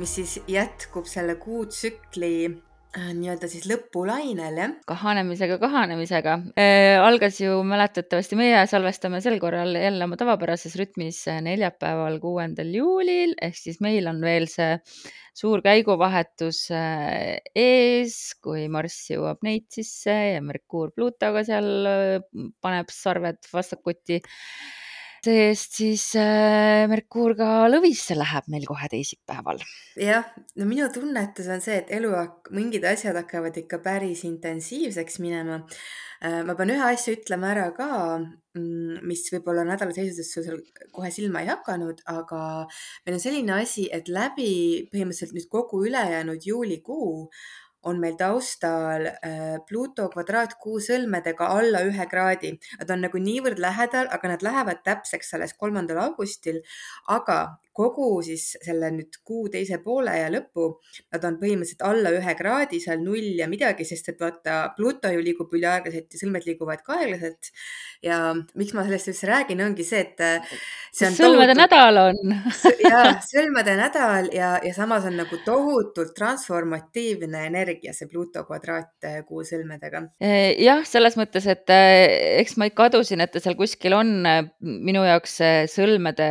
mis siis jätkub selle kuutsükli äh, nii-öelda siis lõpulainel, jah. kahanemisega, kahanemisega äh,. algas ju mäletatavasti, meie salvestame sel korral jälle oma tavapärases rütmis äh, neljapäeval, kuuendal juulil ehk siis meil on veel see suur käiguvahetus äh, ees, kui Marss jõuab Neitsisse ja Merkuur Pluutoga seal paneb sarved vastakuti see-eest siis äh, Merkuur ka Lõvisse läheb meil kohe teisipäeval. jah, no minu tunnetus on see, et elu, mingid asjad hakkavad ikka päris intensiivseks minema äh,. ma pean ühe asja ütlema ära ka, mm, mis võib-olla nädala seisuses sul kohe silma ei hakanud, aga meil on selline asi, et läbi põhimõtteliselt nüüd kogu ülejäänud juulikuu on meil taustal äh, Pluto kvadraatkuu sõlmedega alla ühe kraadi. Nad on nagu niivõrd lähedal, aga nad lähevad täpseks alles kolmandal augustil. aga kogu siis selle nüüd kuu teise poole ja lõpu, nad on põhimõtteliselt alla ühe kraadi, seal null ja midagi, sest et vaata, Pluto ju liigub üliaeglaselt ja sõlmed liiguvad ka aeglaselt. ja miks ma sellest üldse räägin, ongi see, et äh, see on sõlmede tohutult... nädal on ja sõlmede nädal ja, ja samas on nagu tohutult transformatiivne energia, see Pluto kvadraat äh, kuu sõlmedega. Äh, jah, selles mõttes, et eks ma ikka adusin, et ta seal kuskil on. minu jaoks sõlmede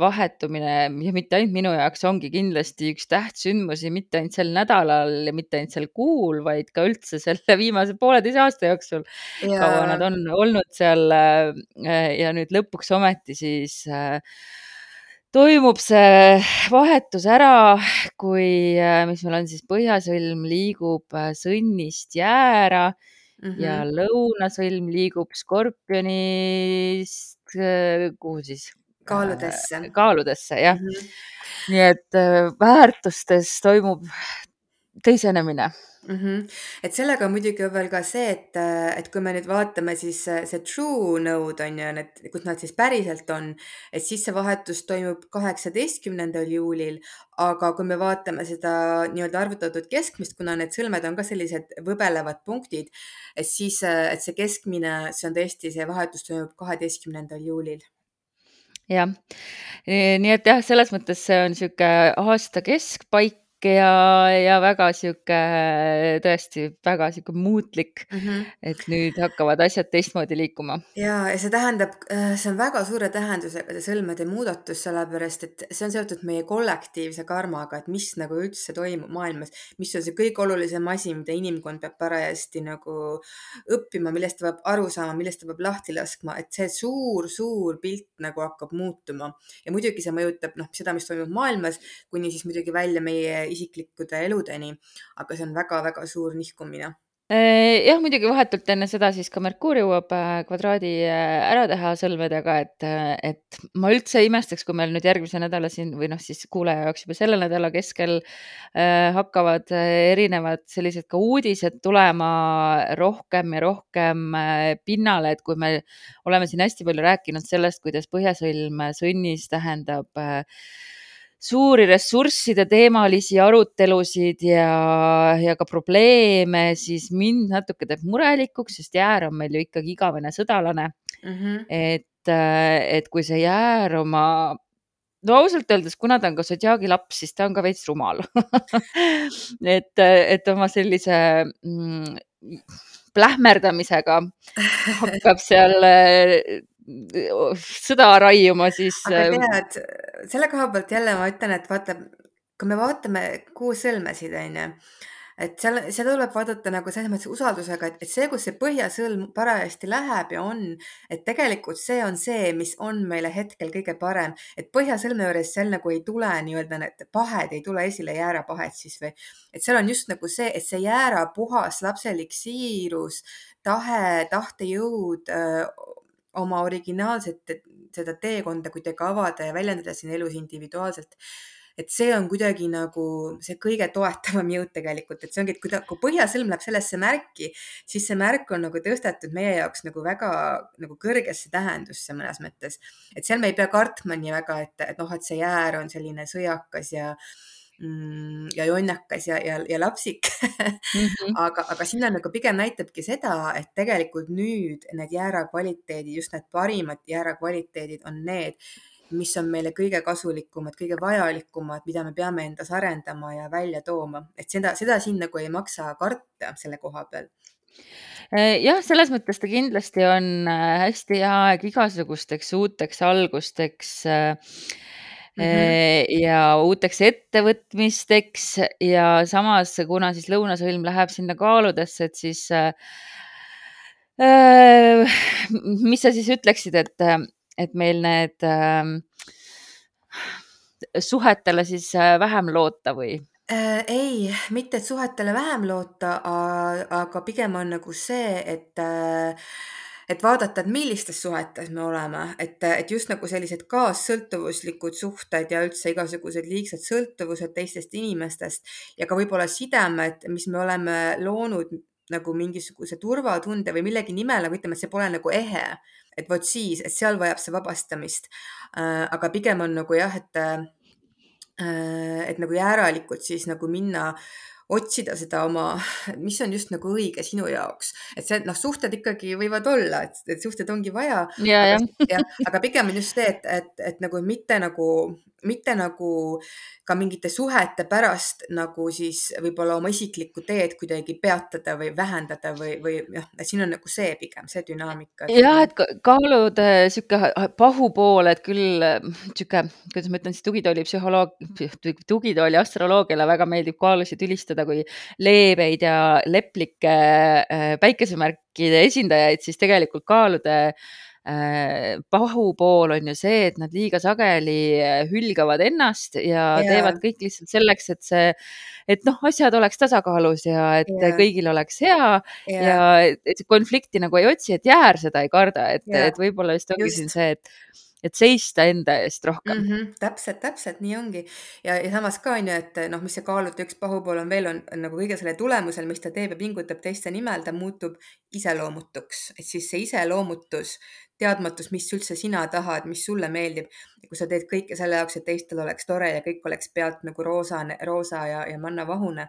vahetumine ja mitte ainult minu jaoks, ongi kindlasti üks tähtsündmusi mitte ainult sel nädalal ja mitte ainult sel kuul, vaid ka üldse selle viimase pooleteise aasta jooksul, kaua nad on olnud seal. Äh, ja nüüd lõpuks ometi siis äh, toimub see vahetus ära, kui, äh, mis meil on siis põhjasõlm liigub sõnnist jäära mm -hmm. ja lõunasõlm liigub skorpionist, kuhu siis kaaludesse. kaaludesse jah mm. -hmm. nii et äh, väärtustes toimub teisenemine mm. -hmm. et sellega on muidugi veel ka see, et, et kui me nüüd vaatame, siis see true node on ju, need, kus nad siis päriselt on, et siis see vahetus toimub kaheksateistkümnendal juulil. aga kui me vaatame seda nii-öelda arvutatud keskmist, kuna need sõlmed on ka sellised võbelevad punktid, et siis, et see keskmine, see on tõesti, see vahetus toimub kaheteistkümnendal juulil jah, nii et jah, selles mõttes see on niisugune aasta keskpaik ja, ja väga sihuke tõesti väga sihuke muutlik mm. -hmm. et nüüd hakkavad asjad teistmoodi liikuma. ja, ja see tähendab, äh, see on väga suure tähendusega, see sõlmede muudatus, sellepärast et see on seotud meie kollektiivse karmaga, et mis nagu üldse toimub maailmas, mis on see kõige olulisem asi, mida inimkond peab parajasti nagu õppima, millest ta peab aru saama, millest ta peab lahti laskma, et see suur-suur pilt nagu hakkab muutuma ja muidugi see mõjutab noh, seda, mis toimub maailmas, kuni siis muidugi välja meie isiklikkude eludeni. aga see on väga-väga suur nihkumine äh, jah, muidugi vahetult enne seda siis ka Merkuur jõuab äh, kvadraadi äh, ära teha sõlmedega, et, et ma üldse ei imestaks, kui meil nüüd järgmise nädala siin või noh, siis kuulaja jaoks juba selle nädala keskel äh, hakkavad erinevad sellised ka uudised tulema rohkem ja rohkem pinnale, et kui me oleme siin hästi palju rääkinud sellest, kuidas põhjasõlm sõnnis tähendab äh, suuri ressursside teemalisi arutelusid ja, ja ka probleeme, siis mind natuke teeb murelikuks, sest jäär on meil ju ikkagi igavene sõdalane mm. -hmm. et, et kui see jäär oma no ausalt öeldes, kuna ta on ka Zodiaagi laps, siis ta on ka veits rumal et, et oma sellise mm, plähmerdamisega hakkab seal sõda raiuma, siis. aga äh, tead, selle koha pealt jälle ma ütlen, et vaata, kui me vaatame kuus sõlmesid, onju, et seal, seda tuleb vaadata nagu selles mõttes usaldusega, et, et see, kus see põhjasõlm parajasti läheb ja on, et tegelikult see on see, mis on meile hetkel kõige parem, et põhjasõlme juures seal nagu ei tule nii-öelda need pahed ei tule esile, jäärapahed siis või, et seal on just nagu see, et see jäära puhas lapselik siirus, tahe, tahtejõud oma originaalset seda teekonda kuidagi avada ja väljendada siin elus individuaalselt. et see on kuidagi nagu see kõige toetavam jõud tegelikult, et see ongi, et kui ta, kui põhjasõlm läheb sellesse märki, siis see märk on nagu tõstetud meie jaoks nagu väga nagu kõrgesse tähendusse mõnes mõttes. et seal me ei pea kartma nii väga, et, et noh, et see jäär on selline sõjakas ja ja jonnakas ja, ja, ja lapsik mm. -hmm. aga, aga sinna nagu pigem näitabki seda, et tegelikult nüüd need jäära kvaliteedid, just need parimad jäära kvaliteedid on need, mis on meile kõige kasulikumad, kõige vajalikumad, mida me peame endas arendama ja välja tooma, et seda, seda siin nagu ei maksa karta selle koha peal jah, selles mõttes ta kindlasti on äh, hästi hea aeg igasugusteks uuteks algusteks Mm -hmm. ja uuteks ettevõtmisteks ja samas, kuna siis lõunasõlm läheb sinna kaaludesse, et siis äh, mis sa siis ütleksid, et, et meil need äh, suhetele siis vähem loota või? Äh, ei, mitte et suhetele vähem loota, aga pigem on nagu see, et äh, et vaadata, et millistes suhetes me oleme, et, et just nagu sellised kaassõltuvuslikud suhted ja üldse igasugused liigsed sõltuvused teistest inimestest ja ka võib-olla sidemed, mis me oleme loonud nagu mingisuguse turvatunde või millegi nimel, nagu ütleme, et see pole nagu ehe, et vot siis, et seal vajab see vabastamist. Äh, aga pigem on nagu jah, et Äh, et nagu järelikult siis nagu minna otsida seda oma, mis on just nagu õige sinu jaoks, et see, noh, suhted ikkagi võivad olla, et, suhted ongi vaja. ja, jah, aga pigem on just see, et, et, et nagu mitte nagu mitte nagu ka mingite suhete pärast nagu siis võib-olla oma isiklikku teed kuidagi peatada või vähendada või, või jah, et siin on nagu see pigem see dünaamika. jah, et kaalud äh, sihuke pahupool, et küll äh, sihuke, kuidas ma ütlen siis tugitooli psühholoog, tugitooli astroloogiale väga meeldib kaalusid ülistada kui leebeid ja leplikke äh, päikesemärkide esindajaid, siis tegelikult kaalude Äh, pahupool on ju see, et nad liiga sageli äh, hülgavad ennast ja yeah. teevad kõik lihtsalt selleks, et see, et noh, asjad oleks tasakaalus ja et yeah. kõigil oleks hea yeah. ja et konflikti nagu ei otsi, et jäär seda ei karda, et yeah., et võib-olla just ongi just. siin see, et et seista enda eest rohkem mm. -hmm, täpselt, täpselt nii ongi ja, ja samas ka on ju, et noh, mis see kaaluta üks pahupool on veel, on, on nagu kõige selle tulemusel, mis ta teeb ja pingutab teiste nimel, ta muutub iseloomutuks, et siis see iseloomutus, teadmatus, mis üldse sina tahad, mis sulle meeldib. kui sa teed kõike selle jaoks, et teistel oleks tore ja kõik oleks pealt nagu roosa, roosa ja, ja mannavahune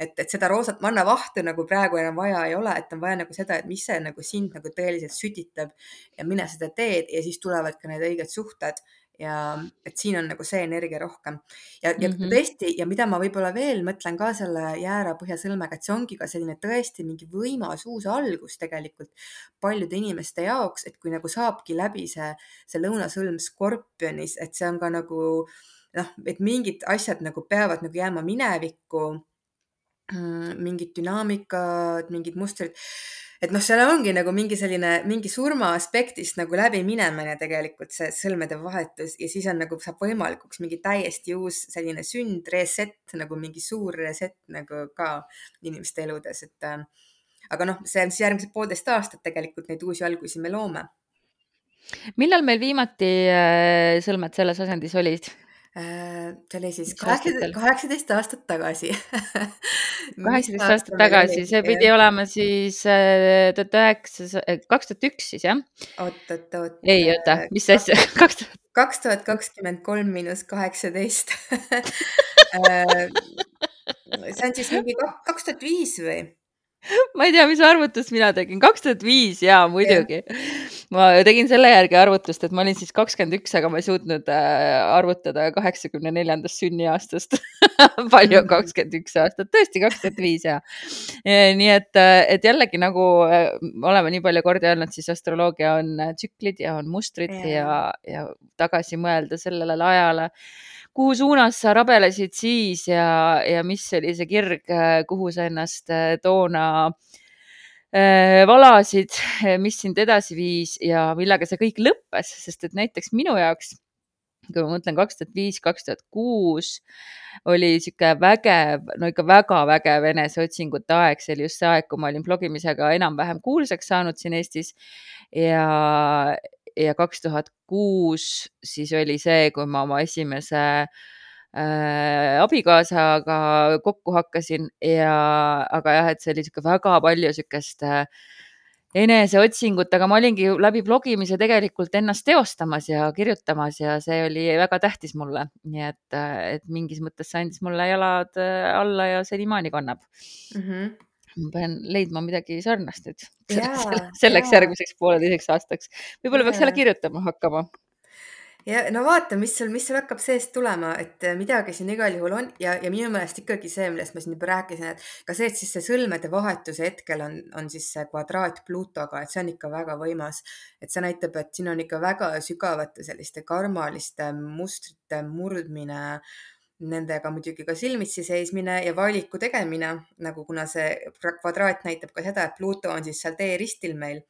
et, et seda roosat mannavahtu nagu praegu enam vaja ei ole, et on vaja nagu seda, et mis see nagu sind nagu tõeliselt sütitab ja mine seda teed ja siis tulevad ka need õiged suhted ja et siin on nagu see energia rohkem ja, ja mm -hmm. tõesti ja mida ma võib-olla veel mõtlen ka selle jäära põhjasõlmega, et see ongi ka selline tõesti mingi võimas uus algus tegelikult paljude inimeste jaoks, et kui nagu saabki läbi see, see lõunasõlm skorpionis, et see on ka nagu noh, et mingid asjad nagu peavad nagu jääma minevikku mingid dünaamikad, mingid mustrid. et noh, seal ongi nagu mingi selline, mingi surma aspektist nagu läbiminemine tegelikult see sõlmede vahetus ja siis on nagu saab võimalikuks mingi täiesti uus selline sünd, reset nagu mingi suur reset nagu ka inimeste eludes, et äh, aga noh, see on siis järgmised poolteist aastat tegelikult neid uusi algusi me loome. millal meil viimati äh, sõlmed selles asendis olid? Äh, see oli siis kaheksateist aastat tagasi kaheksateist aastat tagasi, see pidi ja. olema siis äh, tuhat üheksasada, äh, kaks tuhat üks siis jah? oot, oot, oot. ei, oota, mis asja, kaks tuhat? kaks tuhat kakskümmend kolm miinus kaheksateist see on siis mingi kaks tuhat viis või? ma ei tea, mis arvutust mina tegin, kaks tuhat viis ja muidugi. Ma tegin selle järgi arvutust, et ma olin siis kakskümmend üks, aga ma ei suutnud äh, arvutada kaheksakümne neljandast sünniaastast palju on kakskümmend üks aastat, tõesti kaks tuhat viis ja. nii et, äh, et jällegi nagu äh, oleme nii palju kordi öelnud, siis astroloogia on tsüklid ja on mustrid ja, ja, ja tagasi mõelda sellele ajale kuhu suunas sa rabelesid siis ja, ja mis oli see kirg, kuhu sa ennast toona valasid, mis sind edasi viis ja millega see kõik lõppes, sest et näiteks minu jaoks, kui ma mõtlen kaks tuhat viis, kaks tuhat kuus oli sihuke vägev, no ikka väga vägev eneseotsingute aeg, see oli just see aeg, kui ma olin blogimisega enam-vähem kuulsaks saanud siin Eestis. Ja, ja kaks tuhat kuus siis oli see, kui ma oma esimese äh, abikaasaga kokku hakkasin ja, aga jah, et see oli sihuke väga palju sihukest äh, eneseotsingut, aga ma olingi läbi blogimise tegelikult ennast teostamas ja kirjutamas ja see oli väga tähtis mulle, nii et, et mingis mõttes see andis mulle jalad äh, alla ja senimaani kannab mm. -hmm ma pean leidma midagi sarnast nüüd selleks, selleks järgmiseks pooleteiseks aastaks. võib-olla peaks jälle kirjutama hakkama. Ja no vaata, mis sul, mis sul hakkab seest tulema, et äh, midagi siin igal juhul on ja, ja minu meelest ikkagi see, millest ma siin juba rääkisin, et ka see, et siis see sõlmede vahetuse hetkel on, on siis see kvadraat Pluutoga, et see on ikka väga võimas. et see näitab, et siin on ikka väga sügavate selliste karmaliste mustrite murdmine nendega muidugi ka silmitsi seismine ja valiku tegemine, nagu kuna see kvadraat näitab ka seda, et Pluto on siis seal teeristil meil,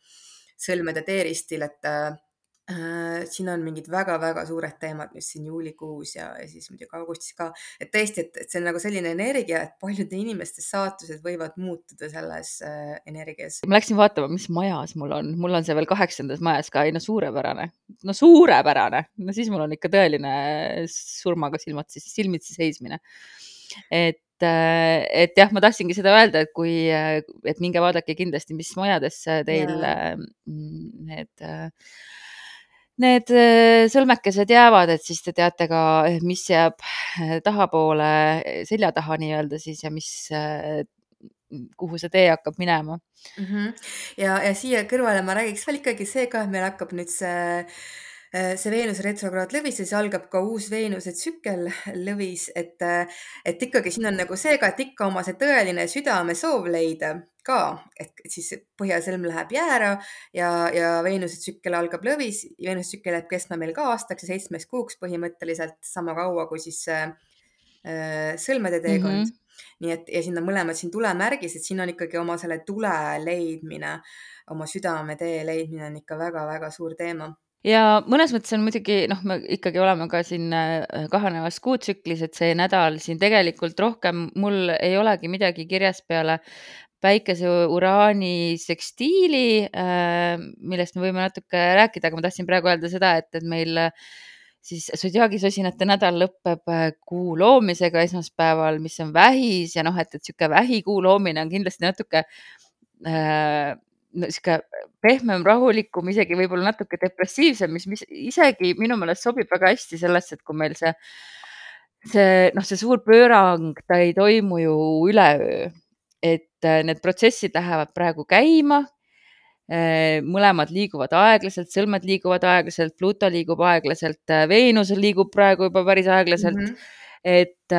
sõlmede teeristil, et äh, siin on mingid väga-väga suured teemad, mis siin juulikuus ja, ja siis muidugi augustis ka, et tõesti, et, et see on nagu selline energia, et paljude inimeste saatused võivad muutuda selles äh, energias. ma läksin vaatama, mis majas mul on, mul on see veel kaheksandas majas ka, ei no suurepärane, no suurepärane, no siis mul on ikka tõeline surmaga silmad, silmitsi seismine. et äh, et jah, ma tahtsingi seda öelda, et kui, et minge vaadake kindlasti, mis majades teil yeah. need need äh, sõlmekesed jäävad, et siis te teate ka, mis jääb äh, tahapoole, selja taha nii-öelda siis ja mis, äh, kuhu see tee hakkab minema mm. -hmm. ja, ja siia kõrvale ma räägiks veel ikkagi see ka, et meil hakkab nüüd see see Veenuse retrokraad lõvis ja siis algab ka uus Veenuse tsükkel lõvis, et, et ikkagi siin on nagu see ka, et ikka oma see tõeline südamesoov leida ka, et siis põhjasõlm läheb jäära ja, ja Veenuse tsükkel algab lõvis. Veenuse tsükkel jääb kestma meil ka aastaks ja seitsmeks kuuks põhimõtteliselt sama kaua kui siis äh, sõlmede teekond mm. -hmm nii et ja siin on mõlemad siin tulemärgis, et siin on ikkagi oma selle tule leidmine, oma südametee leidmine on ikka väga-väga suur teema ja mõnes mõttes on muidugi noh, me ikkagi oleme ka siin äh, kahanevas kuutsüklis, et see nädal siin tegelikult rohkem mul ei olegi midagi kirjas peale päikese uraani sekstiili, äh, millest me võime natuke rääkida, aga ma tahtsin praegu öelda seda, et, et meil äh, siis Zodiaagi-sosinate nädal lõpeb äh, kuu loomisega esmaspäeval, mis on vähis ja noh, et, et niisugune vähikuu loomine on kindlasti natuke äh, niisugune pehmem, rahulikum, isegi võib-olla natuke depressiivsem, mis, mis isegi minu meelest sobib väga hästi sellesse, et kui meil see, see noh, see suur pöörang, ta ei toimu ju üleöö et äh, need protsessid lähevad praegu käima. Äh, mõlemad liiguvad aeglaselt, sõlmed liiguvad aeglaselt, Pluto liigub aeglaselt, äh, Veenus liigub praegu juba päris aeglaselt mm. -hmm et,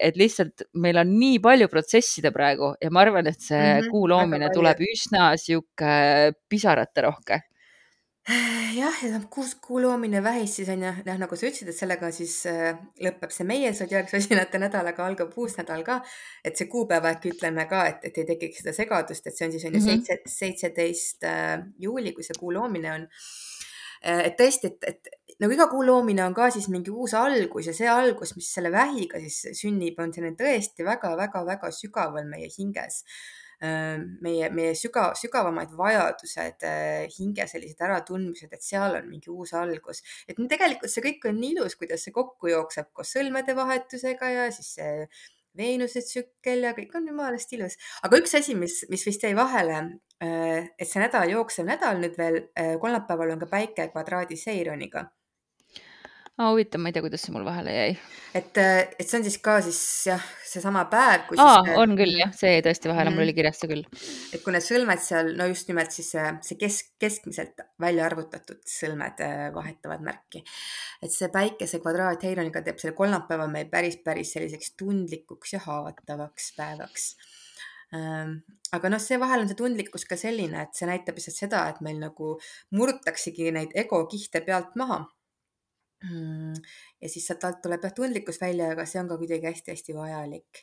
et lihtsalt meil on nii palju protsesside praegu ja ma arvan, et see mm -hmm, kuu loomine tuleb üsna sihuke pisaraterohke jah, ja kuus kuu loomine vähis siis on ju, noh, nagu sa ütlesid, et sellega siis äh, lõpeb see meie zodiaaksosinate nädal, aga algab uus nädal ka. et see kuupäev äkki ütleme ka, et, et ei tekiks seda segadust, et see on siis on ju mhm. seitse, seitseteist äh, juuli, kui see kuu loomine on äh,. et tõesti, et, et nagu iga kuu loomine on ka siis mingi uus algus ja see algus, mis selle vähiga siis sünnib, on selline tõesti väga-väga-väga sügaval meie hinges meie, meie sügav, sügavamaid vajadused, hinge sellised äratundmised, et seal on mingi uus algus. et tegelikult see kõik on nii ilus, kuidas see kokku jookseb koos sõlmede vahetusega ja siis see Veenuse tsükkel ja kõik on jumalast ilus. aga üks asi, mis, mis vist jäi vahele, et see nädal, jooksev nädal nüüd veel, kolmapäeval on ka päike kvadraadi Seironiga aa, huvitav, ma ei tea, kuidas see mul vahele jäi. et, äh, et see on siis ka siis jah, seesama päev. aa, on küll jah, see jäi tõesti vahele mm, mul oli kirjas see küll. et kui need sõlmed seal, no just nimelt siis see, see kesk, keskmiselt välja arvutatud sõlmed äh, vahetavad märki. et see päikese kvadraat Heironiga teeb selle kolmapäeva meil päris, päris selliseks tundlikuks ja haavatavaks päevaks ähm, aga noh, see vahel on see tundlikkus ka selline, et see näitab lihtsalt seda, et meil nagu murtaksegi neid ego kihte pealt maha ja siis sealt alt tuleb jah tundlikkus välja, aga see on ka kuidagi hästi-hästi vajalik.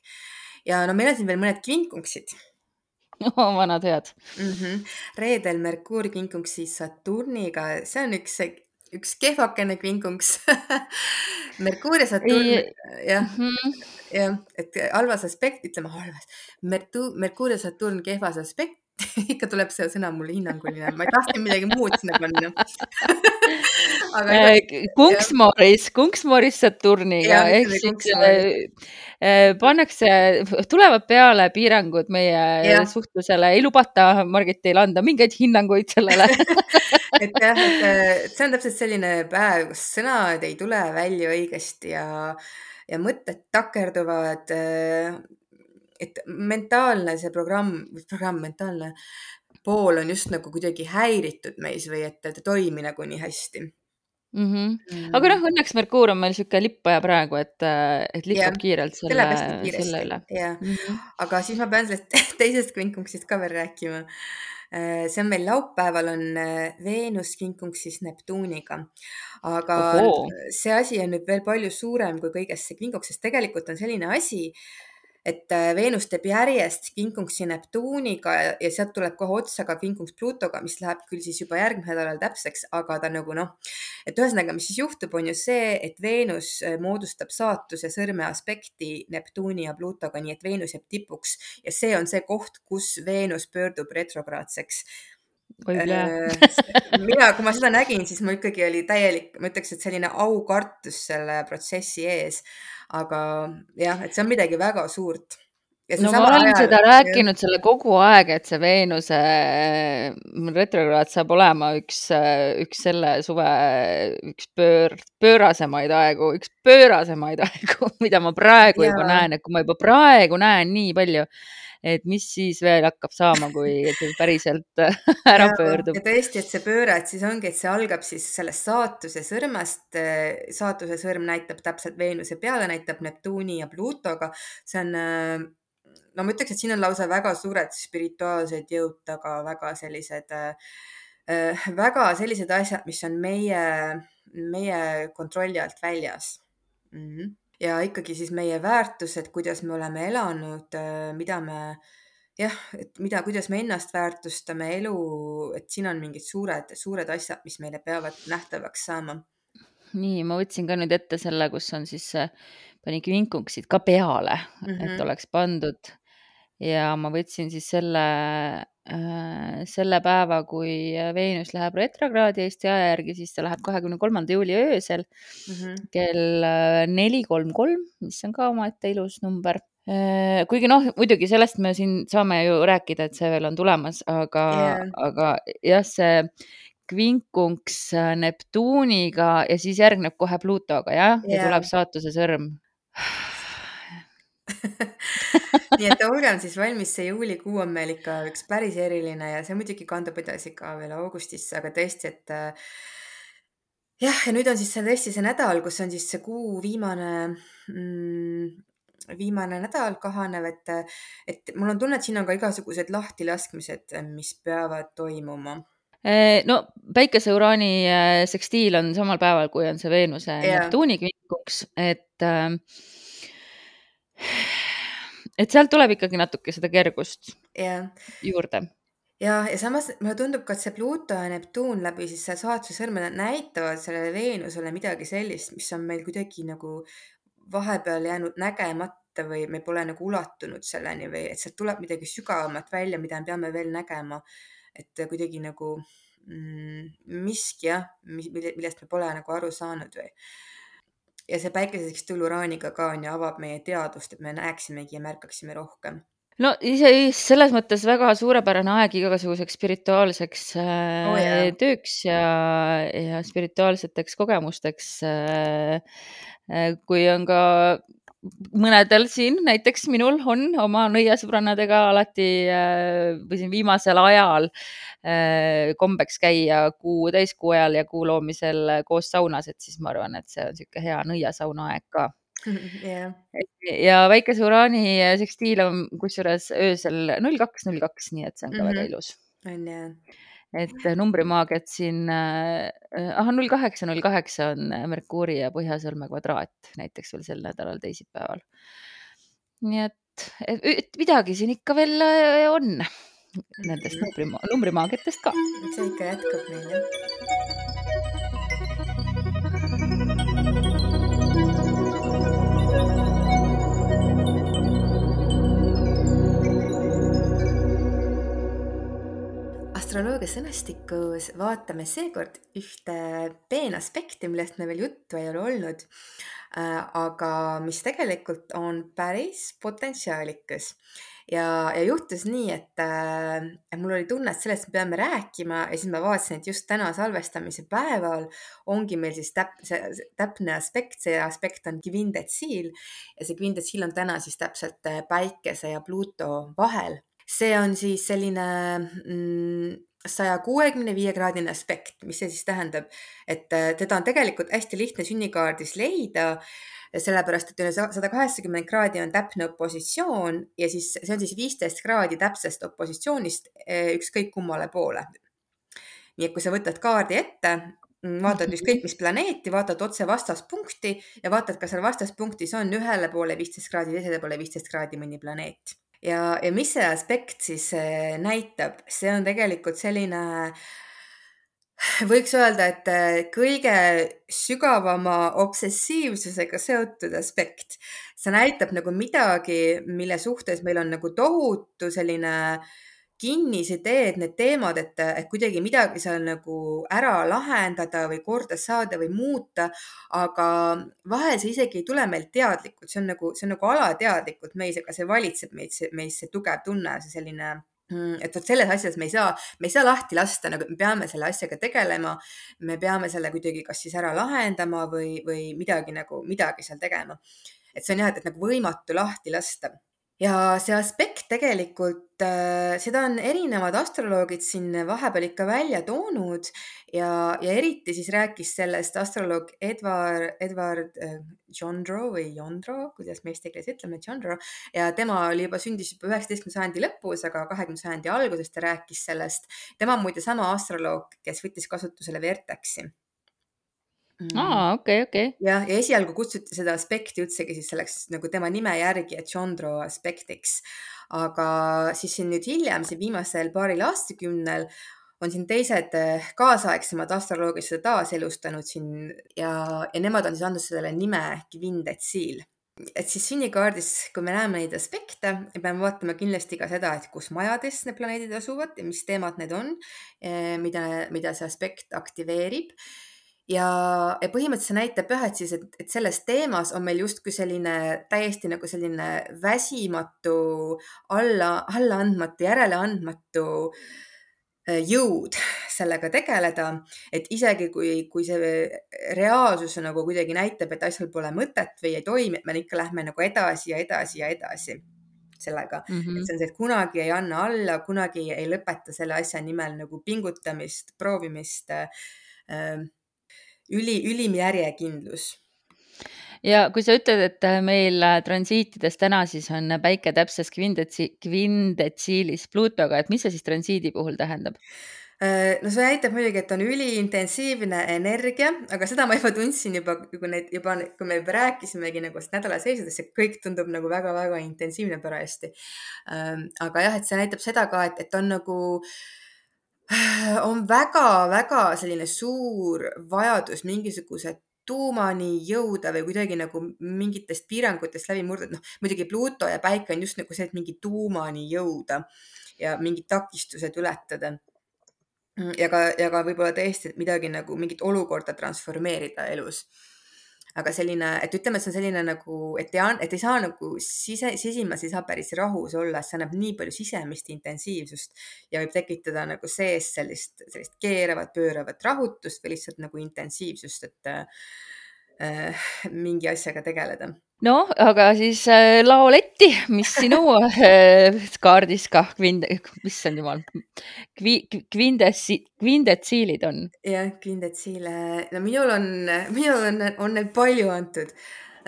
ja no meil on siin veel mõned kvinkungsid oh,. vanad head mm. -hmm. reedel Merkuur kinkungs siis Saturniga, see on üks, üks kehvakene kvinkungs Merkuur ja Saturn, jah mm -hmm., jah, et halvas aspekt, ütleme halvas, Merkuur ja Saturn kehvas aspekt ikka tuleb see sõna mulle hinnanguline, ma tahtsin midagi muud sinna panna. Aga Kunksmooris, Kunksmooris Saturniga ehk siis äh, äh, pannakse, tulevad peale piirangud meie ja. suhtlusele, ei lubata Margitil anda mingeid hinnanguid sellele. Et jah, et see on täpselt selline päev, kus sõnad ei tule välja õigesti ja, ja mõtted takerduvad äh, et mentaalne see programm, programm, mentaalne pool on just nagu kuidagi häiritud meis või et ta ei toimi nagu nii hästi. mm. -hmm. Mm. aga noh, õnneks Merkuur on meil sihuke lippaja praegu, et, et lipsab jah, kiirelt selle, selle üle ja mm. -hmm. aga siis ma pean sellest teisest kvinkunksist ka veel rääkima. see on meil laupäeval on Veenus kvinkunksis Neptuuniga, aga Ohoo. see asi on nüüd veel palju suurem kui kõigest see kvinkung, sest tegelikult on selline asi, et äh, Veenus teeb järjest kvinkunksi Neptuuniga ja, ja sealt tuleb kohe otsa ka kvinkunks Pluutoga, mis läheb küll siis juba järgmisel nädalal täpseks, aga ta nagu noh, et ühesõnaga, mis siis juhtub, on ju see, et Veenus äh, moodustab saatuse sõrme aspekti Neptuuni ja Pluutoga, nii et Veenus jääb tipuks. Ja see on see koht, kus Veenus pöördub retrograadseks mina, kui ma seda nägin, siis mul ikkagi oli täielik, ma ütleks, et selline aukartus selle protsessi ees aga jah, et see on midagi väga suurt. no ma olen ajal, seda rääkinud jah. selle kogu aeg, et see Veenuse mm, retrokraad saab olema üks, üks selle suve üks pöör, pöörasemaid aegu, üks pöörasemaid aegu, mida ma praegu ja. juba näen, et kui ma juba praegu näen nii palju et mis siis veel hakkab saama, kui päriselt ära ja, pöördub. ja tõesti, et see pööre, et siis ongi, et see algab siis sellest saatuse sõrmest. saatuse sõrm näitab täpselt Veenuse peale, näitab Neptuuni ja Pluutoga. see on, no ma ütleks, et siin on lausa väga suured spirituaalsed jõud taga, väga sellised, väga sellised asjad, mis on meie, meie kontrolli alt väljas mm. -hmm ja ikkagi siis meie väärtused, kuidas me oleme elanud, mida me jah, et mida, kuidas me ennast väärtustame, elu, et siin on mingid suured, suured asjad, mis meile peavad nähtavaks saama. nii, ma võtsin ka nüüd ette selle, kus on siis, äh, panin kvinkuksid ka peale mm, -hmm. et mhm. oleks pandud ja ma võtsin siis selle äh, selle päeva, kui Veenus läheb retrokraadi Eesti aja järgi, siis ta läheb kahekümne kolmanda juuli öösel mm -hmm. kell äh, neli kolm kolm, mis on ka omaette ilus number äh,. kuigi noh, muidugi sellest me siin saame ju rääkida, et see veel on tulemas, aga yeah., aga jah, see kvinkunks Neptuuniga ja siis järgneb kohe Pluutoga jah yeah., ja tuleb saatuse sõrm nii et olgem siis valmis, see juulikuu on meil ikka üks päris eriline ja see muidugi kandub edasi ka veel augustisse, aga tõesti, et äh, jah, ja nüüd on siis see tõesti see nädal, kus on siis see kuu viimane mm, viimane nädal kahanev, et, et mul on tunne, et siin on ka igasugused lahtilaskmised, mis peavad toimuma äh, no päikese-uraani äh, sekstiil on samal päeval, kui on see Veenuse. Neptuuni kvinkuks, et äh, et sealt tuleb ikkagi natuke seda kergust yeah. juurde. ja, ja samas mulle tundub ka, et see Pluto ja Neptuun läbi siis selle saatuse sõrmede näitavad sellele Veenusele midagi sellist, mis on meil kuidagi nagu vahepeal jäänud nägemata või me pole nagu ulatunud selleni või et sealt tuleb midagi sügavamat välja, mida me peame veel nägema. et kuidagi nagu mm, miski jah, millest me pole nagu aru saanud või ja see päikeseks tuluuraaniga ka on ju, avab meie teadvust, et me näeksimegi ja märkaksime rohkem no ise selles mõttes väga suurepärane aeg igasuguseks spirituaalseks äh, oh, yeah. tööks ja, ja spirituaalseteks kogemusteks äh,. äh kui on ka mõnedel siin, näiteks minul on oma nõiasõbrannadega alati äh, või siin viimasel ajal äh, kombeks käia kuu täiskuu ajal ja kuu loomisel koos saunas, et siis ma arvan, et see on niisugune hea nõiasauna aeg ka yeah.. ja väikese uraani sekstiil on kusjuures öösel null kaks, null kaks, nii et see on ka mm -hmm. väga ilus. on jah et numbrimaagiat siin äh,, ahah, null kaheksa, null kaheksa on Merkuuri ja Põhjasõlme kvadraat näiteks veel sel nädalal teisipäeval. nii et, et, et midagi siin ikka veel äh, on nendest numbrima-, numbrimaagiatest ka. see ikka jätkab meil jah astroloogia sõnastikus vaatame seekord ühte peenaspekti, millest meil veel juttu ei ole olnud, äh, aga mis tegelikult on päris potentsiaalikas. ja, ja juhtus nii, et äh, mul oli tunne, et sellest me peame rääkima ja siis ma vaatasin, et just täna salvestamise päeval ongi meil siis täp-, see täpne aspekt, see aspekt on kvindetsiil ja see kvindetsiil on täna siis täpselt äh, Päikese ja Pluuto vahel see on siis selline mm, saja kuuekümne viie kraadine aspekt, mis see siis tähendab, et äh, teda on tegelikult hästi lihtne sünnikaardis leida sellepärast et üle sada kaheksakümmend kraadi on täpne opositsioon ja siis see on siis viisteist kraadi täpsest opositsioonist eh, ükskõik kummale poole. nii et kui sa võtad kaardi ette, vaatad ükskõik mis planeeti, vaatad otse vastaspunkti ja vaatad, kas seal vastaspunktis on ühele poole viisteist kraadi, teisele poole viisteist kraadi mõni planeet. Ja, ja mis see aspekt siis eh, näitab, see on tegelikult selline äh, võiks öelda, et äh, kõige sügavama obsessiivsusega seotud aspekt. see näitab nagu midagi, mille suhtes meil on nagu tohutu selline kinnisideed, need teemad, et, et kuidagi midagi seal nagu ära lahendada või korda saada või muuta. aga vahel see isegi ei tule meilt teadlikult, see on nagu, see on nagu alateadlikult meis, aga see valitseb meid, meis see tugev tunne, see selline Mm, et vot selles asjas me ei saa, me ei saa lahti lasta, nagu me peame selle asjaga tegelema. me peame selle kuidagi kas siis ära lahendama või, või midagi nagu, midagi seal tegema. et see on jah, et, et nagu võimatu lahti lasta ja see aspekt tegelikult, äh, seda on erinevad astroloogid siin vahepeal ikka välja toonud ja, ja eriti siis rääkis sellest astroloog Edward, Edward äh, Jondro või Jondro, kuidas me eesti keeles ütleme, Jondro ja tema oli juba, sündis juba üheksateistkümnenda sajandi lõpus, aga kahekümnenda sajandi alguses ta rääkis sellest. tema on muide sama astroloog, kes võttis kasutusele Vertexi. Aa, okei, okei. jah, ja esialgu kutsuti seda aspekti üldsegi siis selleks nagu tema nime järgi, et Chondro aspektiks. aga siis siin nüüd hiljem, siin viimasel paaril aastakümnel on siin teised eh, kaasaegsemad astroloogid seda taaselustanud siin ja, ja nemad on siis andnud sellele nime Kvindetsiil et siis sünnikaardis, kui me näeme neid aspekte, me peame vaatama kindlasti ka seda, et kus majades need planeedid asuvad ja mis teemad need on, eh, mida, mida see aspekt aktiveerib ja, ja põhimõtteliselt see näitab jah, et siis, et, et selles teemas on meil justkui selline täiesti nagu selline väsimatu, alla, allaandmatu, järeleandmatu äh, jõud sellega tegeleda, et isegi kui, kui see reaalsus nagu kuidagi näitab, et asjal pole mõtet või ei toimi, et me ikka lähme nagu edasi ja edasi ja edasi sellega mm, -hmm. et see on see, et kunagi ei anna alla, kunagi ei lõpeta selle asja nimel nagu pingutamist, proovimist äh, üli, ülim järjekindlus ja kui sa ütled, et äh, meil äh, transiitides täna siis on päike täpses kvindetsi-, kvindetsiilis Pluutoga, et mis see siis transiidi puhul tähendab? Äh, no see näitab muidugi, et on üliintensiivne energia, aga seda ma juba tundsin juba, kui neid juba, kui me juba rääkisimegi nagu nädala seisudest, see kõik tundub nagu väga-väga intensiivne parajasti. Ähm, aga jah, et see näitab seda ka, et, et on nagu äh, on väga-väga selline suur vajadus mingisuguse tuumani jõuda või kuidagi nagu mingitest piirangutest läbi murda, et noh, muidugi Pluto ja Päike on just nagu see, et mingi tuumani jõuda ja mingid takistused ületada. ja ka, ja ka võib-olla tõesti midagi nagu mingit olukorda transformeerida elus aga selline, et ütleme, et see on selline nagu, et ei, et ei saa nagu sise, sisimas ei saa päris rahus olla, see annab nii palju sisemist intensiivsust ja võib tekitada nagu sees sellist, sellist keeravat, pööravat rahutust või lihtsalt nagu intensiivsust, et äh, mingi asjaga tegeleda noh, aga siis äh, laoletti, mis sinu äh, kaardis kah kvind, issand jumal, kvi, kvindetsi, kvindetsiilid on? jah, kvindetsiile, no minul on, minul on, on neid palju antud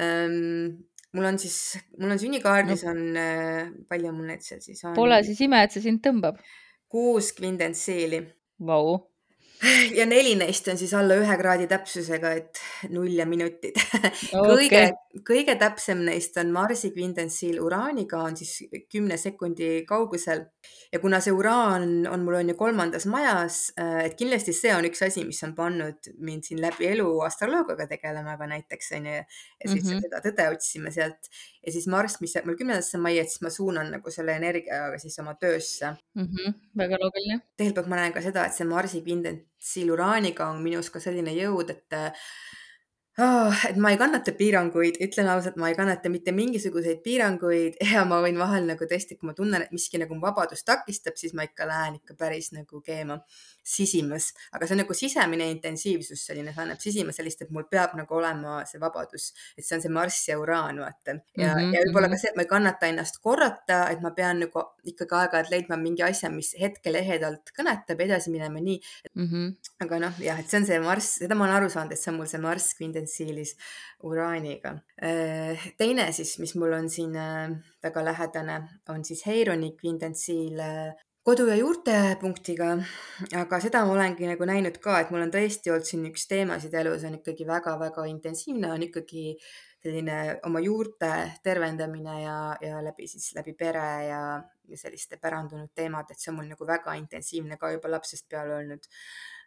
um, mul on siis, mul on sünnikaardis no. on, äh, palju mul neid seal siis on? Pole siis ime, et see sind tõmbab. kuus kvindentsiili. Vau ja neli neist on siis alla ühe kraadi täpsusega, et null ja minutid kõige okay., kõige täpsem neist on Marsi kvindentsiil Uraaniga on siis kümne sekundi kaugusel ja kuna see uraan on mul on ju kolmandas majas, äh, et kindlasti see on üks asi, mis on pannud mind siin läbi elu astroloogiaga tegelema ka näiteks onju ja siis mm -hmm. seda tõde otsima sealt ja siis Marss, mis jääb mul kümnendasse majja, et siis ma suunan nagu selle energiaga siis oma töösse mm. -hmm. väga loogiline. teiselt poolt ma näen ka seda, et see Marsi kvindentsiil uraaniga on minus ka selline jõud, et oh, et ma ei kannata piiranguid, ütlen ausalt, ma ei kannata mitte mingisuguseid piiranguid ja ma võin vahel nagu tõesti, kui ma tunnen, et miski nagu vabadust takistab, siis ma ikka lähen ikka päris nagu keema. Sisimas, aga see on nagu sisemine intensiivsus selline, see annab sisimas sellist, et mul peab nagu olema see vabadus, et see on see Marss ja Uraan, vaata. ja mm, -hmm. ja võib-olla ka see, et ma ei kannata ennast korrata, et ma pean nagu ikkagi aeg-ajalt leidma mingi asja, mis hetkel ehedalt kõnetab ja edasi minema nii mm. -hmm. aga noh, jah, et see on see Marss, seda ma olen aru saanud, et see on mul see Marss kvindentsiilis Uraaniga. Äh, teine siis, mis mul on siin äh, väga lähedane, on siis Heironi kvindentsiil kodu ja juurtepunktiga, aga seda ma olengi nagu näinud ka, et mul on tõesti olnud siin üks teemasid elus on ikkagi väga-väga intensiivne, on ikkagi selline oma juurte tervendamine ja, ja läbi siis läbi pere ja, ja selliste pärandunud teemad, et see on mul nagu väga intensiivne ka juba lapsest peale olnud.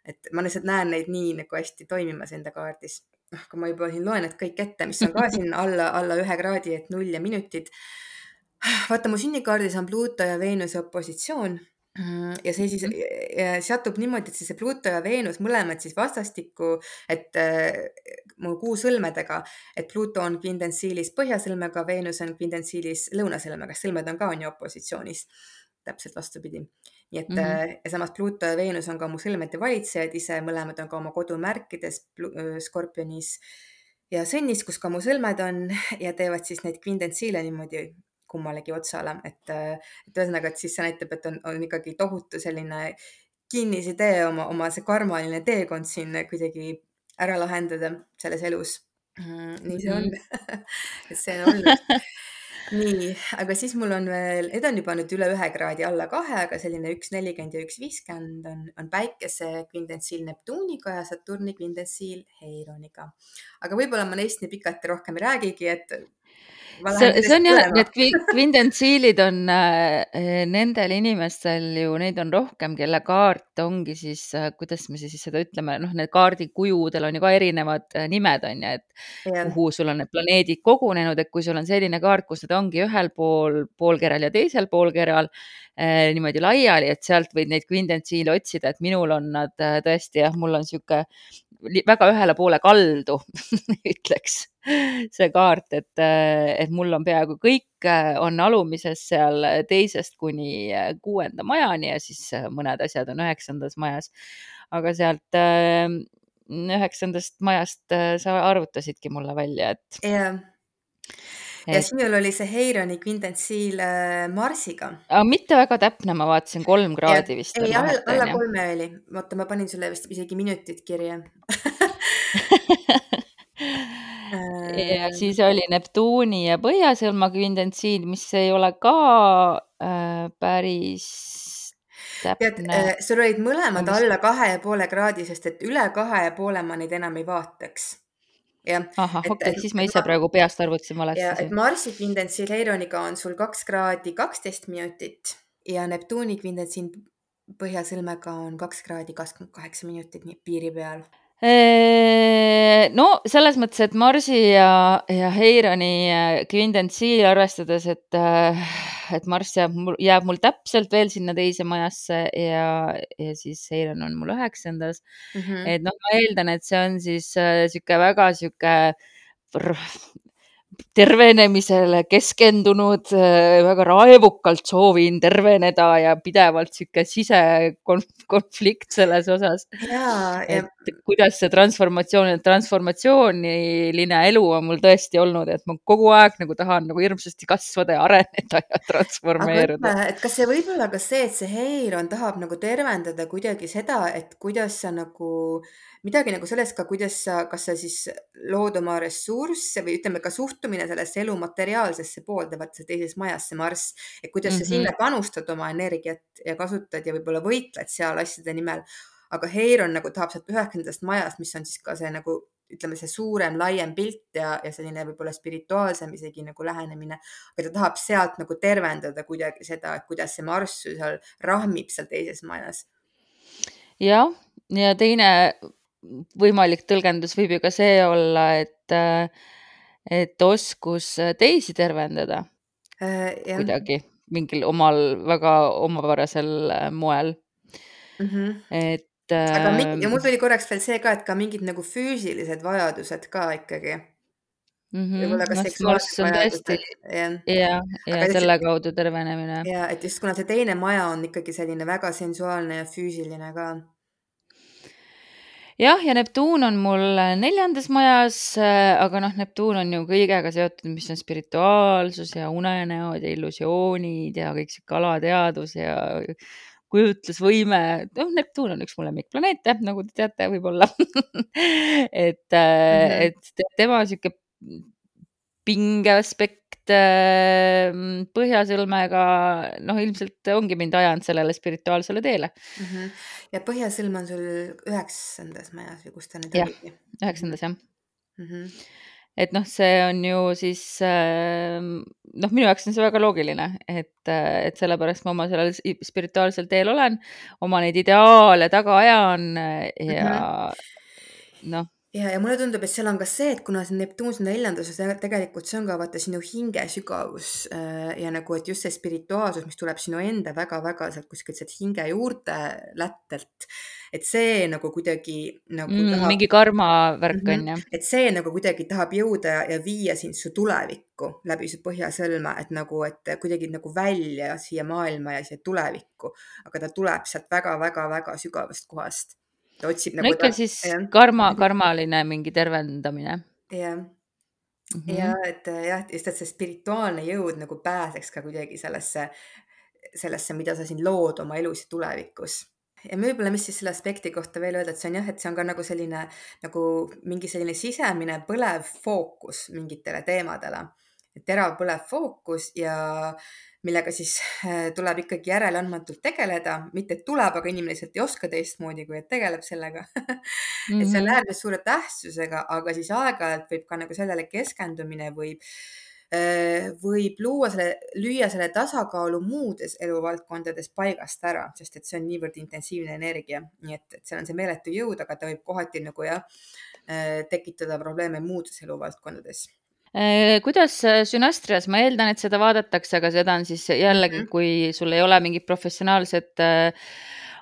et ma lihtsalt näen neid nii nagu hästi toimimas enda kaardis. noh, kui ma juba siin loen need kõik ette, mis on ka siin alla, alla ühe kraadi, et null ja minutid vaata, mu sünnikaardis on Pluuto ja Veenuse opositsioon ja see siis mhm. seatub niimoodi, et siis see Pluuto ja Veenus mõlemad siis vastastikku, et äh, mu kuu sõlmedega, et Pluuto on kvindentsiilis põhjasõlmega, Veenus on kvindentsiilis lõunasõlmega, sõlmed on ka on ju opositsioonis. täpselt vastupidi. nii et mm -hmm. ja samas Pluuto ja Veenus on ka mu sõlmede valitsejad ise, mõlemad on ka oma kodumärkides Skorpionis ja sõnnis, kus ka mu sõlmed on ja teevad siis neid kvindentsiile niimoodi kummalegi otsale, et, et ühesõnaga, et siis see näitab, et on, on ikkagi tohutu selline kinnisidee oma, oma see karmaline teekond siin kuidagi ära lahendada selles elus. Mm, nii see on et see on olnud. nii, aga siis mul on veel, need on juba nüüd üle ühe kraadi alla kahe, aga selline üks nelikümmend ja üks viiskümmend on, on päikese kvindentsiil Neptuuniga ja Saturni kvindentsiil Heironiga. aga võib-olla ma neist nii pikalt rohkem ei räägigi, et see, see on jah, need kvindentsiilid on äh, nendel inimestel ju, neid on rohkem, kelle kaart ongi siis äh,, kuidas me siis seda ütleme, noh, need kaardikujudel on ju ka erinevad äh, nimed on ju, et ja. kuhu sul on need planeedid kogunenud, et kui sul on selline kaart, kus nad ongi ühel pool poolkeral ja teisel poolkeral äh, niimoodi laiali, et sealt võid neid kvindentsiile otsida, et minul on nad äh, tõesti jah, mul on sihuke väga ühele poole kaldu ütleks see kaart, et, et mul on peaaegu kõik on alumises seal teisest kuni kuuenda majani ja siis mõned asjad on üheksandas majas. aga sealt üheksandast majast sa arvutasidki mulle välja, et. jah ja et... sinul oli see Heironi kvindentsiil Marsiga. aga mitte väga täpne, ma vaatasin kolm kraadi ja, vist. ei, alla, alla kolme oli. oota, ma panin sulle vist isegi minutid kirja ja siis oli Neptuuni ja Põhjasõlma kvindentsiil, mis ei ole ka äh, päris tead, äh, sul olid mõlemad mis... alla kahe ja poole kraadi, sest et üle kahe ja poole ma neid enam ei vaataks. Jah. ahah, okei okay,, siis ma ise praegu peast arvutasin valesti. et Marsi kvindentsiil Heironiga on sul kaks kraadi kaksteist minutit ja Neptuuni kvindentsiil Põhjasõlmega on kaks kraadi kakskümmend kaheksa minutit, piiri peal no selles mõttes, et Marsi ja, ja Heironi kvindentsiil arvestades, et, et Marss jääb mul, jääb mul täpselt veel sinna teise majasse ja, ja siis Heiron on mul üheksandas mm. -hmm. et noh, ma eeldan, et see on siis sihuke väga sihuke tervenemisele keskendunud, äh, väga raevukalt soovin terveneda ja pidevalt sihuke sisekonflikt selles osas. et kuidas see transformatsioon, transformatsiooniline elu on mul tõesti olnud, et ma kogu aeg nagu tahan nagu hirmsasti kasvada ja areneda ja transformeeruda. et kas see võib olla ka see, et see Heiron tahab nagu tervendada kuidagi seda, et kuidas sa nagu midagi nagu sellest ka, kuidas sa, kas sa siis lood oma ressursse või ütleme ka suhtumine sellesse elu materiaalsesse poolde, vaata see teises majas, see Marss, et kuidas mm -hmm. sa sinna mhm. panustad oma energiat ja kasutad ja võib-olla võitled seal asjade nimel. aga Heiron nagu tahab sealt üheksandast majast, mis on siis ka see nagu ütleme, see suurem, laiem pilt ja, ja selline võib-olla spirituaalsem isegi nagu lähenemine. aga ta tahab sealt nagu tervendada kuidagi seda, et kuidas see Marss seal rahmib seal teises majas. jah, ja teine võimalik tõlgendus võib ju ka see olla, et, et oskus teisi tervendada äh, kuidagi mingil omal väga omapärasel moel mm. -hmm. et. aga mingi, ja mul tuli korraks veel see ka, et ka mingid nagu füüsilised vajadused ka ikkagi mm. -hmm. võib-olla ka no, seksuaalsed vajadused. ja, ja, ja selle kaudu tervenemine. ja et just kuna see teine maja on ikkagi selline väga sensuaalne ja füüsiline ka jah, ja Neptuun on mul neljandas majas, aga noh, Neptuun on ju kõigega seotud, mis on spirituaalsus ja unenäod ja illusioonid ja kõik sihuke alateadvus ja kujutlusvõime. noh, Neptuun on üks mu lemmikplaneete, nagu te teate, võib-olla et mm, -hmm. et tema sihuke pingeaspekt Põhjasõlmega, noh, ilmselt ongi mind ajanud sellele spirituaalsele teele mm. -hmm. Ja Põhjasõlm on sul üheksandas majas või kus ta nüüd oligi? üheksandas jah mm. -hmm. et noh, see on ju siis noh, minu jaoks on see väga loogiline, et, et sellepärast ma oma sellel spirituaalsel teel olen, oma neid ideaale taga ajan ja mm -hmm. noh ja, ja mulle tundub, et seal on ka see, et kuna see Neptuun sinna neljanduses, tegelikult see on ka vaata sinu hinge sügavus äh, ja nagu, et just see spirituaalsus, mis tuleb sinu enda väga-väga sealt kuskilt sealt hinge juurte lättelt, et see nagu kuidagi nagu mm, tahab, mingi karma värk mm on ju. et see nagu kuidagi tahab jõuda ja viia sind su tulevikku läbi su põhjasõlme, et nagu, et kuidagi nagu välja siia maailma ja siia tulevikku, aga ta tuleb sealt väga-väga-väga sügavast kohast ta otsib no nagu ikka ta, siis jah. karma, karmaline mingi tervendamine. jah -hmm. ja et jah, just, et see spirituaalne jõud nagu pääseks ka kuidagi sellesse, sellesse, mida sa siin lood oma elus ja tulevikus ja võib-olla, mis siis selle aspekti kohta veel öelda, et see on jah, et see on ka nagu selline nagu mingi selline sisemine põlev fookus mingitele teemadele, terav põlev fookus ja millega siis äh, tuleb ikkagi järeleandmatult tegeleda, mitte et tuleb, aga inimene lihtsalt ei oska teistmoodi, kui et tegeleb sellega. Et see on mhm. äärmiselt suure tähtsusega, aga siis aeg-ajalt võib ka nagu sellele keskendumine võib äh, võib luua selle, lüüa selle tasakaalu muudes eluvaldkondades paigast ära, sest et see on niivõrd intensiivne energia, nii et, et seal on see meeletu jõud, aga ta võib kohati nagu jah, äh, tekitada probleeme muudes eluvaldkondades kuidas äh, Sünastrias, ma eeldan, et seda vaadatakse, aga seda on siis jällegi, mhm. kui sul ei ole mingit professionaalset äh,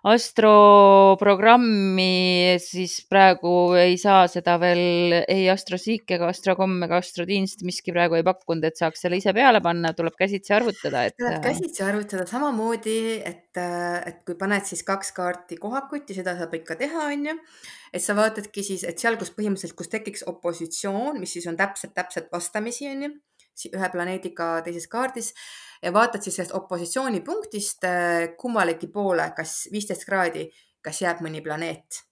astroprogrammi, siis praegu ei saa seda veel ei Astroseek ega Astrocomm ega Astroteens miski praegu ei pakkunud, et saaks selle ise peale panna, tuleb käsitsi arvutada, et. tuleb käsitsi arvutada samamoodi, et, et kui paned siis kaks kaarti kohakutti, seda saab ikka teha, onju. et sa vaatadki siis, et seal, kus põhimõtteliselt, kus tekiks opositsioon, mis siis on täpselt, täpselt vastamisi, onju, ühe planeediga teises kaardis ja vaatad siis sellest opositsioonipunktist äh, kummalegi poole, kas viisteist kraadi, kas jääb mõni planeet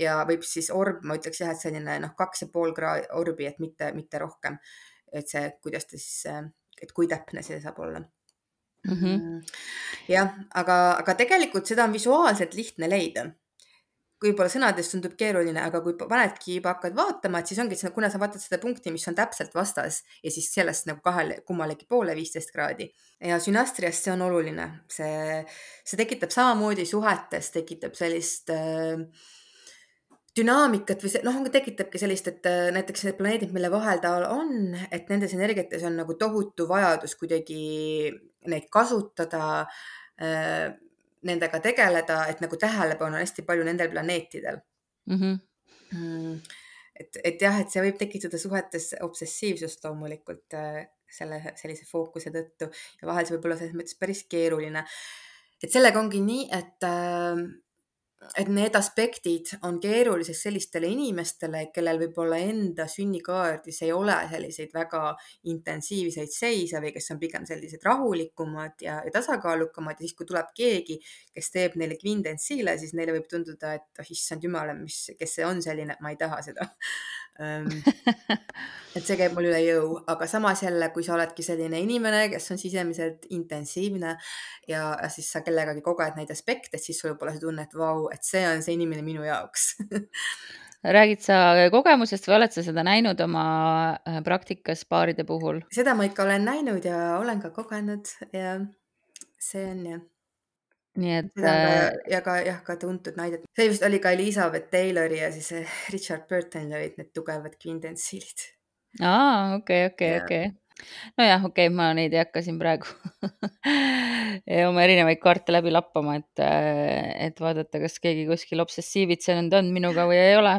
ja võib siis orb, ma ütleks jah, et selline noh, kaks ja pool kraadi orbi, et mitte, mitte rohkem. et see, kuidas ta siis, äh, et kui täpne see saab olla mm. -hmm. jah, aga, aga tegelikult seda on visuaalselt lihtne leida võib-olla sõnades tundub keeruline, aga kui panedki juba hakkad vaatama, et siis ongi, kuna sa vaatad seda punkti, mis on täpselt vastas ja siis sellest nagu kahele, kummalegi poole viisteist kraadi. Ja sünastrias see on oluline, see, see tekitab samamoodi suhetes, tekitab sellist äh, dünaamikat või see noh, tekitabki sellist, et äh, näiteks need planeedid, mille vahel ta on, et nendes energiates on nagu tohutu vajadus kuidagi neid kasutada äh, nendega tegeleda, et nagu tähelepanu on hästi palju nendel planeetidel mm. -hmm. Mm, et, et jah, et see võib tekitada suhetes obsessiivsust loomulikult äh, selle, sellise fookuse tõttu ja vahel see võib olla selles mõttes päris keeruline. et sellega ongi nii, et äh, et need aspektid on keerulised sellistele inimestele, kellel võib-olla enda sünnikaardis ei ole selliseid väga intensiivseid seise või kes on pigem sellised rahulikumad ja, ja tasakaalukamad. Ja siis, kui tuleb keegi, kes teeb neile kvindentsiile, siis neile võib tunduda, et oh issand jumal, mis, kes see on selline, ma ei taha seda et see käib mul üle jõu, aga samas jälle, kui sa oledki selline inimene, kes on sisemiselt intensiivne ja, siis sa kellegagi koged neid aspekte, siis sul võib olla see tunne, et vau, et see on see inimene minu jaoks. Räägid sa kogemusest või oled sa seda näinud oma äh, praktikas paaride puhul? seda ma ikka olen näinud ja olen ka kogenud ja see on jah nii et. Äh, ja ka jah, ka tuntud näidet, see vist oli ka Elizabeth Taylori ja siis äh, Richard Burtonil olid need tugevad kvindentsiilid. aa, okei, okei, okei. nojah, okei okay,, ma neid ei hakka siin praegu oma erinevaid kaarte läbi lappama, et, äh, et vaadata, kas keegi kuskil obsessiivitsenud on minuga või ei ole.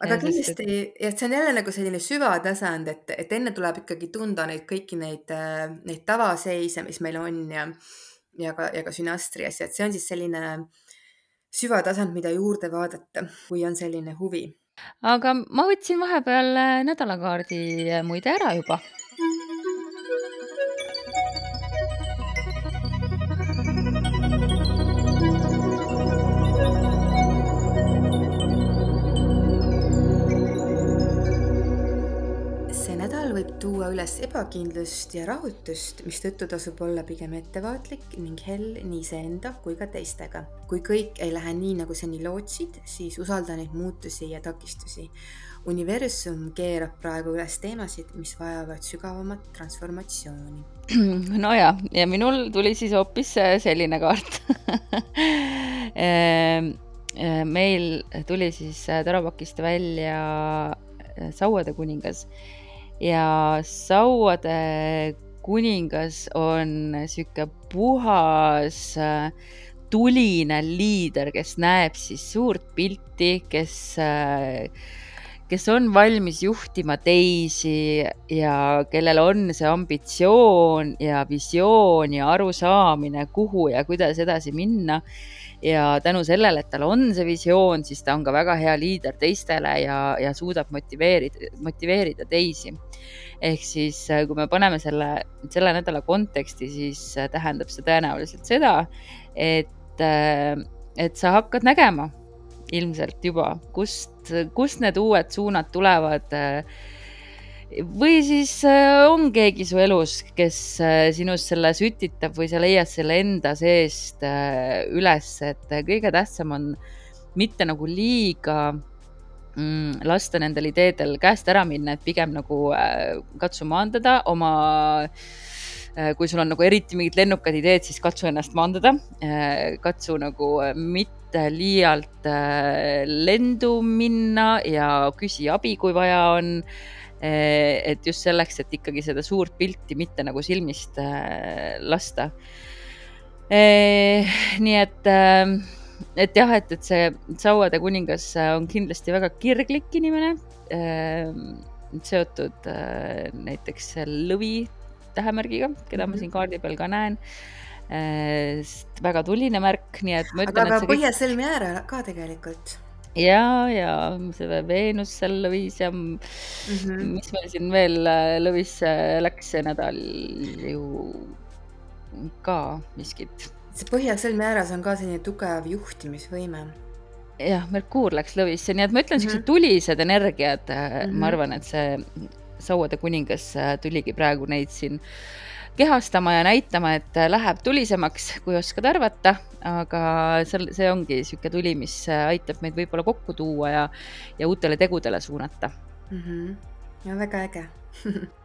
aga kindlasti et... ja see on jälle nagu selline süvatasand, et, et enne tuleb ikkagi tunda neid kõiki neid, neid tavaseise, mis meil on ja ja ka, ja ka sünastrias ja et see on siis selline süvatasand, mida juurde vaadata, kui on selline huvi. aga ma võtsin vahepeal nädalakaardi muide ära juba võib tuua üles ebakindlust ja rahutust, mistõttu tasub olla pigem ettevaatlik ning hell nii iseenda kui ka teistega. kui kõik ei lähe nii, nagu seni lootsid, siis usalda neid muutusi ja takistusi. universum keerab praegu üles teemasid, mis vajavad sügavamat transformatsiooni. no ja, minul tuli siis hoopis selline kaart ehm, eh, meil tuli siis Tarapakist välja sauade kuningas ja sauade kuningas on sihuke puhas äh, tuline liider, kes näeb siis suurt pilti, kes, äh, kes on valmis juhtima teisi ja kellel on see ambitsioon ja visioon ja arusaamine, kuhu ja kuidas edasi minna ja tänu sellele, et tal on see visioon, siis ta on ka väga hea liider teistele ja, ja suudab motiveerida, motiveerida teisi. ehk siis, äh, kui me paneme selle, selle nädala konteksti, siis äh, tähendab see tõenäoliselt seda, et, äh, et sa hakkad nägema ilmselt juba, kust, kust need uued suunad tulevad või siis äh, on keegi su elus, kes äh, sinus selle sütitab või sa leiad selle enda seest äh, üles, et kõige tähtsam on mitte nagu liiga mm, lasta nendel ideedel käest ära minna, et pigem nagu katsu maandada oma kui sul on nagu eriti mingid lennukad ideed, siis katsu ennast maandada. katsu nagu mitte liialt lendu minna ja küsi abi, kui vaja on et just selleks, et ikkagi seda suurt pilti mitte nagu silmist äh, lasta. Eh, nii et, äh, et jah, et, et see Sauade kuningas on kindlasti väga kirglik inimene, äh, seotud näiteks lõvi tähemärgiga, keda ma mhm. siin kaardi peal ka näen väga tuline märk, nii et ma ütlen. aga ka Põhja-Sõlmi äärel ka tegelikult ja, ja see Veenus seal lõvis ja mm -hmm. mis meil siin veel äh, lõvisse läks see nädal ju ka miskit. see Põhja-Sõlme ääres on ka selline tugev juhtimisvõime. jah, Merkuur läks lõvisse, nii et ma ütlen -hmm. siuksed tulised energiad -hmm. ma arvan, et see Sauade kuningas äh, tuligi praegu neid siin kehastama ja näitama, et läheb tulisemaks, kui oskad arvata, aga seal, see ongi niisugune tuli, mis aitab meid võib-olla kokku tuua ja, ja uutele tegudele suunata mm. -hmm. ja väga äge